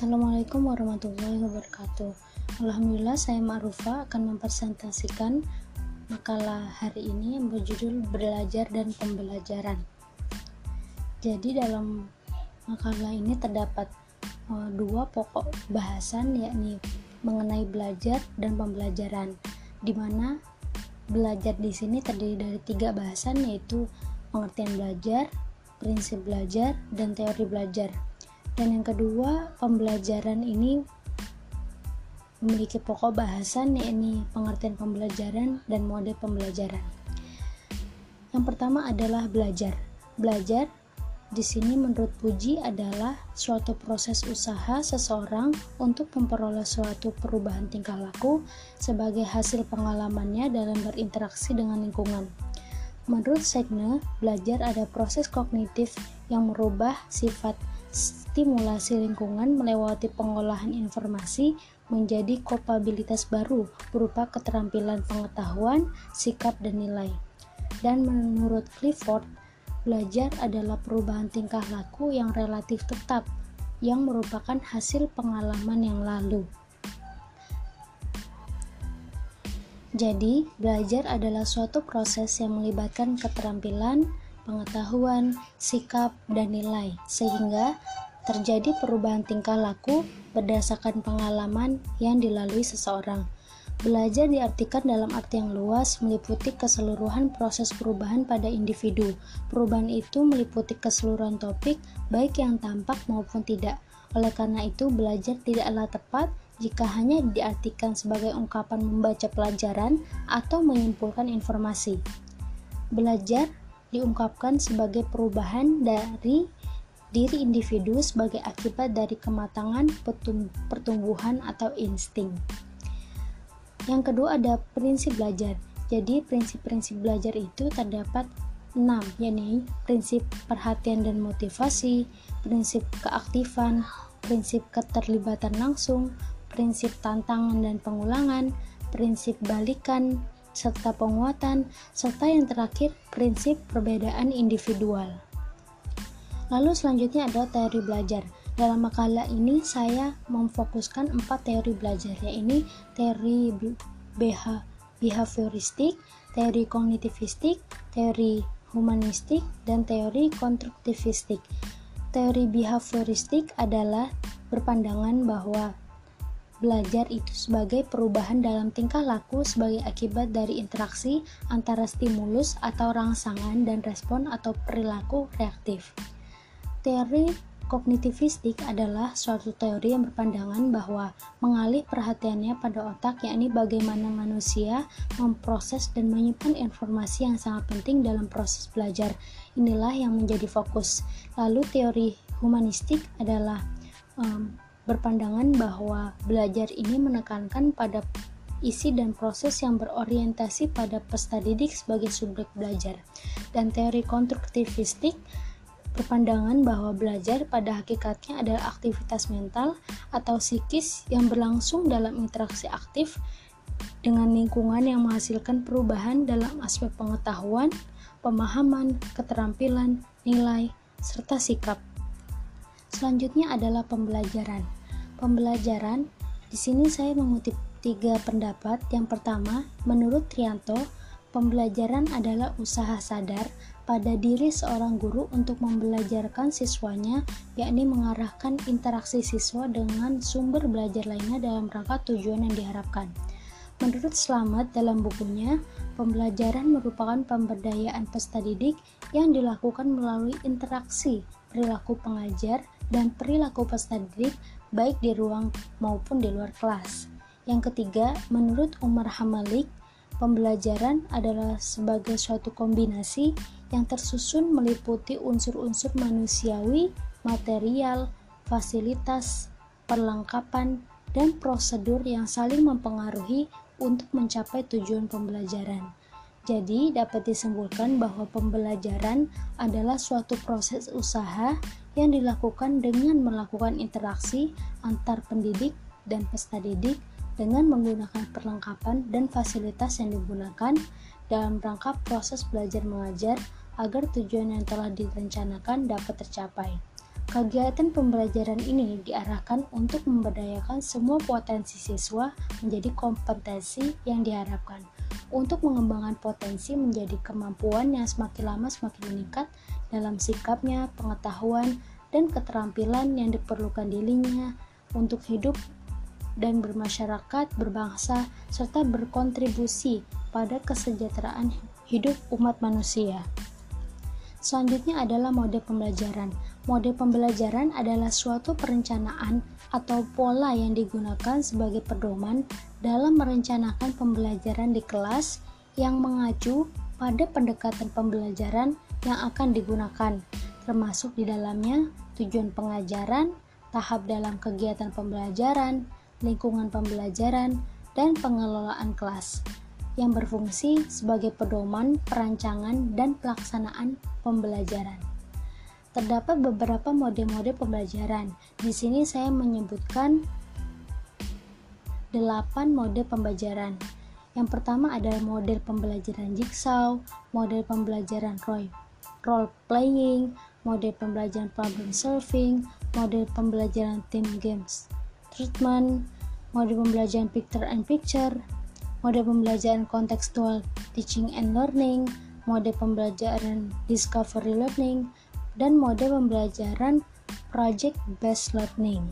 Assalamualaikum warahmatullahi wabarakatuh. Alhamdulillah saya Ma'rufa akan mempresentasikan makalah hari ini yang berjudul belajar dan pembelajaran. Jadi dalam makalah ini terdapat uh, dua pokok bahasan yakni mengenai belajar dan pembelajaran di mana belajar di sini terdiri dari tiga bahasan yaitu pengertian belajar, prinsip belajar, dan teori belajar dan yang kedua pembelajaran ini memiliki pokok bahasan yakni pengertian pembelajaran dan mode pembelajaran yang pertama adalah belajar belajar di sini menurut Puji adalah suatu proses usaha seseorang untuk memperoleh suatu perubahan tingkah laku sebagai hasil pengalamannya dalam berinteraksi dengan lingkungan. Menurut Segne, belajar ada proses kognitif yang merubah sifat stimulasi lingkungan melewati pengolahan informasi menjadi kapabilitas baru berupa keterampilan pengetahuan, sikap, dan nilai. Dan menurut Clifford, belajar adalah perubahan tingkah laku yang relatif tetap yang merupakan hasil pengalaman yang lalu. Jadi, belajar adalah suatu proses yang melibatkan keterampilan, pengetahuan, sikap, dan nilai, sehingga terjadi perubahan tingkah laku berdasarkan pengalaman yang dilalui seseorang. Belajar diartikan dalam arti yang luas meliputi keseluruhan proses perubahan pada individu. Perubahan itu meliputi keseluruhan topik, baik yang tampak maupun tidak. Oleh karena itu, belajar tidaklah tepat jika hanya diartikan sebagai ungkapan membaca pelajaran atau menyimpulkan informasi. Belajar diungkapkan sebagai perubahan dari diri individu sebagai akibat dari kematangan pertumbuhan atau insting. Yang kedua ada prinsip belajar. Jadi prinsip-prinsip belajar itu terdapat 6, yakni prinsip perhatian dan motivasi, prinsip keaktifan, prinsip keterlibatan langsung, prinsip tantangan dan pengulangan, prinsip balikan, serta penguatan, serta yang terakhir prinsip perbedaan individual. Lalu selanjutnya adalah teori belajar. Dalam makalah ini saya memfokuskan empat teori belajar, yaitu teori behavioristik, teori kognitivistik, teori humanistik, dan teori konstruktivistik. Teori behavioristik adalah berpandangan bahwa belajar itu sebagai perubahan dalam tingkah laku sebagai akibat dari interaksi antara stimulus atau rangsangan dan respon atau perilaku reaktif. Teori kognitivistik adalah suatu teori yang berpandangan bahwa mengalih perhatiannya pada otak yakni bagaimana manusia memproses dan menyimpan informasi yang sangat penting dalam proses belajar. Inilah yang menjadi fokus. Lalu teori humanistik adalah um, berpandangan bahwa belajar ini menekankan pada isi dan proses yang berorientasi pada peserta didik sebagai subjek belajar. Dan teori konstruktivistik berpandangan bahwa belajar pada hakikatnya adalah aktivitas mental atau psikis yang berlangsung dalam interaksi aktif dengan lingkungan yang menghasilkan perubahan dalam aspek pengetahuan, pemahaman, keterampilan, nilai, serta sikap. Selanjutnya adalah pembelajaran. Pembelajaran di sini saya mengutip tiga pendapat. Yang pertama, menurut Trianto, Pembelajaran adalah usaha sadar pada diri seorang guru untuk membelajarkan siswanya, yakni mengarahkan interaksi siswa dengan sumber belajar lainnya dalam rangka tujuan yang diharapkan. Menurut Selamat dalam bukunya, pembelajaran merupakan pemberdayaan peserta didik yang dilakukan melalui interaksi perilaku pengajar dan perilaku peserta didik baik di ruang maupun di luar kelas. Yang ketiga, menurut Umar Hamalik, Pembelajaran adalah sebagai suatu kombinasi yang tersusun meliputi unsur-unsur manusiawi, material, fasilitas, perlengkapan, dan prosedur yang saling mempengaruhi untuk mencapai tujuan pembelajaran. Jadi, dapat disimpulkan bahwa pembelajaran adalah suatu proses usaha yang dilakukan dengan melakukan interaksi antar pendidik dan peserta didik dengan menggunakan perlengkapan dan fasilitas yang digunakan dalam rangka proses belajar mengajar agar tujuan yang telah direncanakan dapat tercapai. Kegiatan pembelajaran ini diarahkan untuk memberdayakan semua potensi siswa menjadi kompetensi yang diharapkan untuk mengembangkan potensi menjadi kemampuan yang semakin lama semakin meningkat dalam sikapnya, pengetahuan, dan keterampilan yang diperlukan dirinya untuk hidup dan bermasyarakat, berbangsa, serta berkontribusi pada kesejahteraan hidup umat manusia. Selanjutnya adalah mode pembelajaran. Mode pembelajaran adalah suatu perencanaan atau pola yang digunakan sebagai pedoman dalam merencanakan pembelajaran di kelas yang mengacu pada pendekatan pembelajaran yang akan digunakan, termasuk di dalamnya tujuan pengajaran, tahap dalam kegiatan pembelajaran, lingkungan pembelajaran, dan pengelolaan kelas yang berfungsi sebagai pedoman, perancangan, dan pelaksanaan pembelajaran. Terdapat beberapa mode-mode pembelajaran. Di sini saya menyebutkan 8 mode pembelajaran. Yang pertama adalah model pembelajaran jigsaw, model pembelajaran role playing, model pembelajaran problem solving, model pembelajaran team games treatment, model pembelajaran picture and picture, mode pembelajaran kontekstual teaching and learning, mode pembelajaran discovery learning, dan mode pembelajaran project based learning.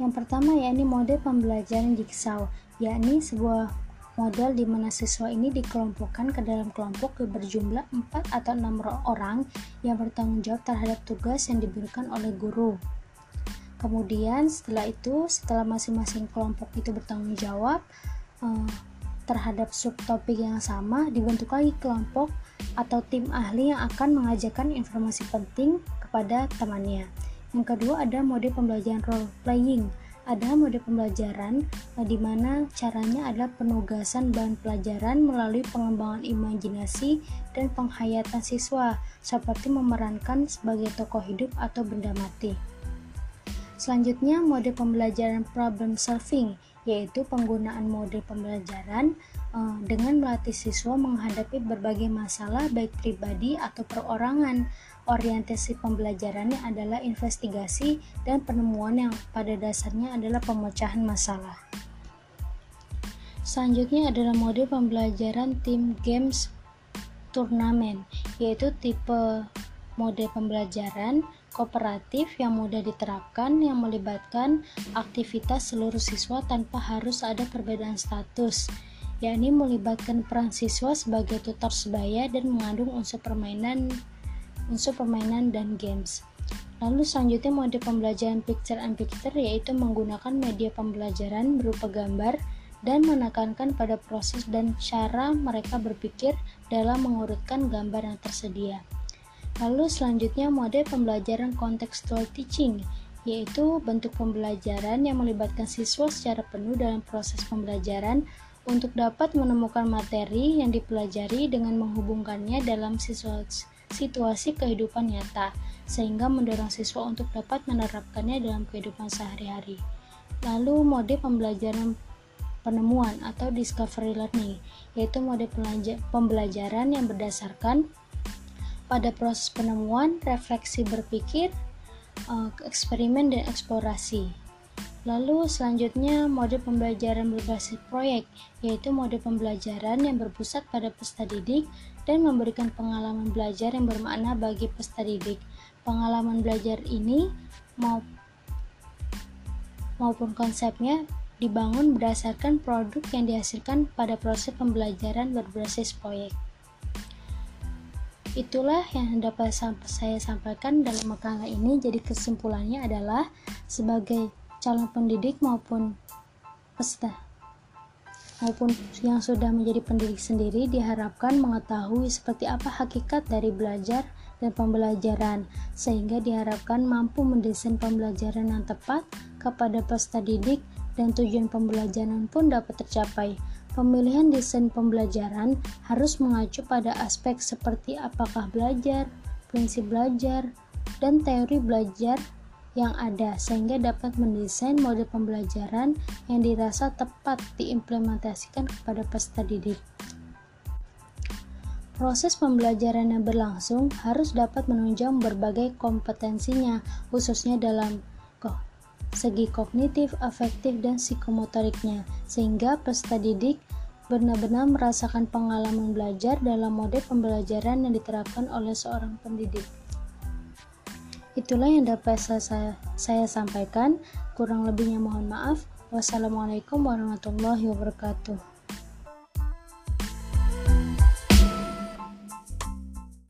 Yang pertama yakni mode pembelajaran jigsaw, yakni sebuah model di mana siswa ini dikelompokkan ke dalam kelompok berjumlah 4 atau 6 orang yang bertanggung jawab terhadap tugas yang diberikan oleh guru. Kemudian setelah itu, setelah masing-masing kelompok itu bertanggung jawab uh, terhadap subtopik yang sama, dibentuk lagi kelompok atau tim ahli yang akan mengajarkan informasi penting kepada temannya. Yang kedua ada mode pembelajaran role playing. Ada mode pembelajaran uh, di mana caranya adalah penugasan bahan pelajaran melalui pengembangan imajinasi dan penghayatan siswa, seperti memerankan sebagai tokoh hidup atau benda mati. Selanjutnya, mode pembelajaran problem solving, yaitu penggunaan mode pembelajaran dengan melatih siswa menghadapi berbagai masalah baik pribadi atau perorangan. Orientasi pembelajarannya adalah investigasi dan penemuan yang pada dasarnya adalah pemecahan masalah. Selanjutnya adalah mode pembelajaran tim games turnamen, yaitu tipe mode pembelajaran kooperatif yang mudah diterapkan yang melibatkan aktivitas seluruh siswa tanpa harus ada perbedaan status yakni melibatkan peran siswa sebagai tutor sebaya dan mengandung unsur permainan unsur permainan dan games Lalu selanjutnya mode pembelajaran picture and picture yaitu menggunakan media pembelajaran berupa gambar dan menekankan pada proses dan cara mereka berpikir dalam mengurutkan gambar yang tersedia. Lalu selanjutnya mode pembelajaran contextual teaching, yaitu bentuk pembelajaran yang melibatkan siswa secara penuh dalam proses pembelajaran untuk dapat menemukan materi yang dipelajari dengan menghubungkannya dalam situasi kehidupan nyata, sehingga mendorong siswa untuk dapat menerapkannya dalam kehidupan sehari-hari. Lalu mode pembelajaran penemuan atau discovery learning, yaitu mode pembelajaran yang berdasarkan pada proses penemuan, refleksi berpikir, eh, eksperimen, dan eksplorasi. Lalu selanjutnya mode pembelajaran berbasis proyek, yaitu mode pembelajaran yang berpusat pada peserta didik dan memberikan pengalaman belajar yang bermakna bagi peserta didik. Pengalaman belajar ini maupun konsepnya dibangun berdasarkan produk yang dihasilkan pada proses pembelajaran berbasis proyek. Itulah yang dapat saya sampaikan dalam makalah ini. Jadi kesimpulannya adalah sebagai calon pendidik maupun peserta maupun yang sudah menjadi pendidik sendiri diharapkan mengetahui seperti apa hakikat dari belajar dan pembelajaran sehingga diharapkan mampu mendesain pembelajaran yang tepat kepada peserta didik dan tujuan pembelajaran pun dapat tercapai. Pemilihan desain pembelajaran harus mengacu pada aspek seperti apakah belajar, prinsip belajar, dan teori belajar yang ada sehingga dapat mendesain mode pembelajaran yang dirasa tepat diimplementasikan kepada peserta didik. Proses pembelajaran yang berlangsung harus dapat menunjang berbagai kompetensinya, khususnya dalam segi kognitif, afektif, dan psikomotoriknya, sehingga peserta didik benar-benar merasakan pengalaman belajar dalam mode pembelajaran yang diterapkan oleh seorang pendidik. Itulah yang dapat saya, saya sampaikan. Kurang lebihnya mohon maaf. Wassalamualaikum warahmatullahi wabarakatuh.